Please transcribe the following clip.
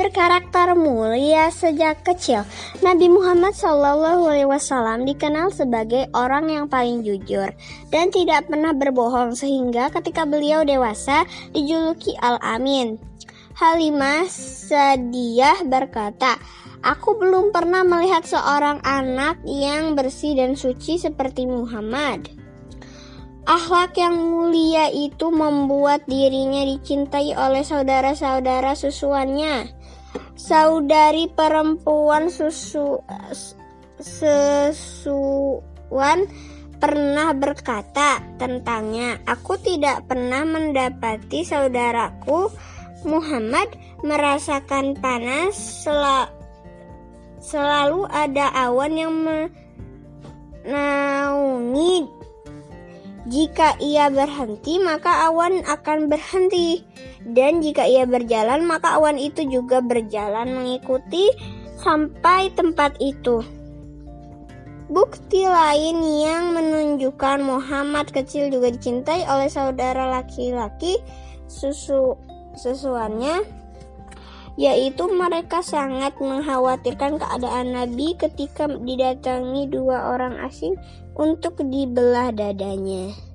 berkarakter mulia sejak kecil. Nabi Muhammad SAW dikenal sebagai orang yang paling jujur dan tidak pernah berbohong sehingga ketika beliau dewasa dijuluki Al-Amin. Halimah Sadiah berkata, Aku belum pernah melihat seorang anak yang bersih dan suci seperti Muhammad. Akhlak yang mulia itu membuat dirinya dicintai oleh saudara-saudara susuannya saudari perempuan susu sesuan pernah berkata tentangnya, "Aku tidak pernah mendapati saudaraku Muhammad merasakan panas sel selalu ada awan yang menaungi jika ia berhenti, maka awan akan berhenti, dan jika ia berjalan, maka awan itu juga berjalan mengikuti sampai tempat itu. Bukti lain yang menunjukkan Muhammad kecil juga dicintai oleh saudara laki-laki susu sesuannya yaitu mereka sangat mengkhawatirkan keadaan Nabi ketika didatangi dua orang asing untuk dibelah dadanya.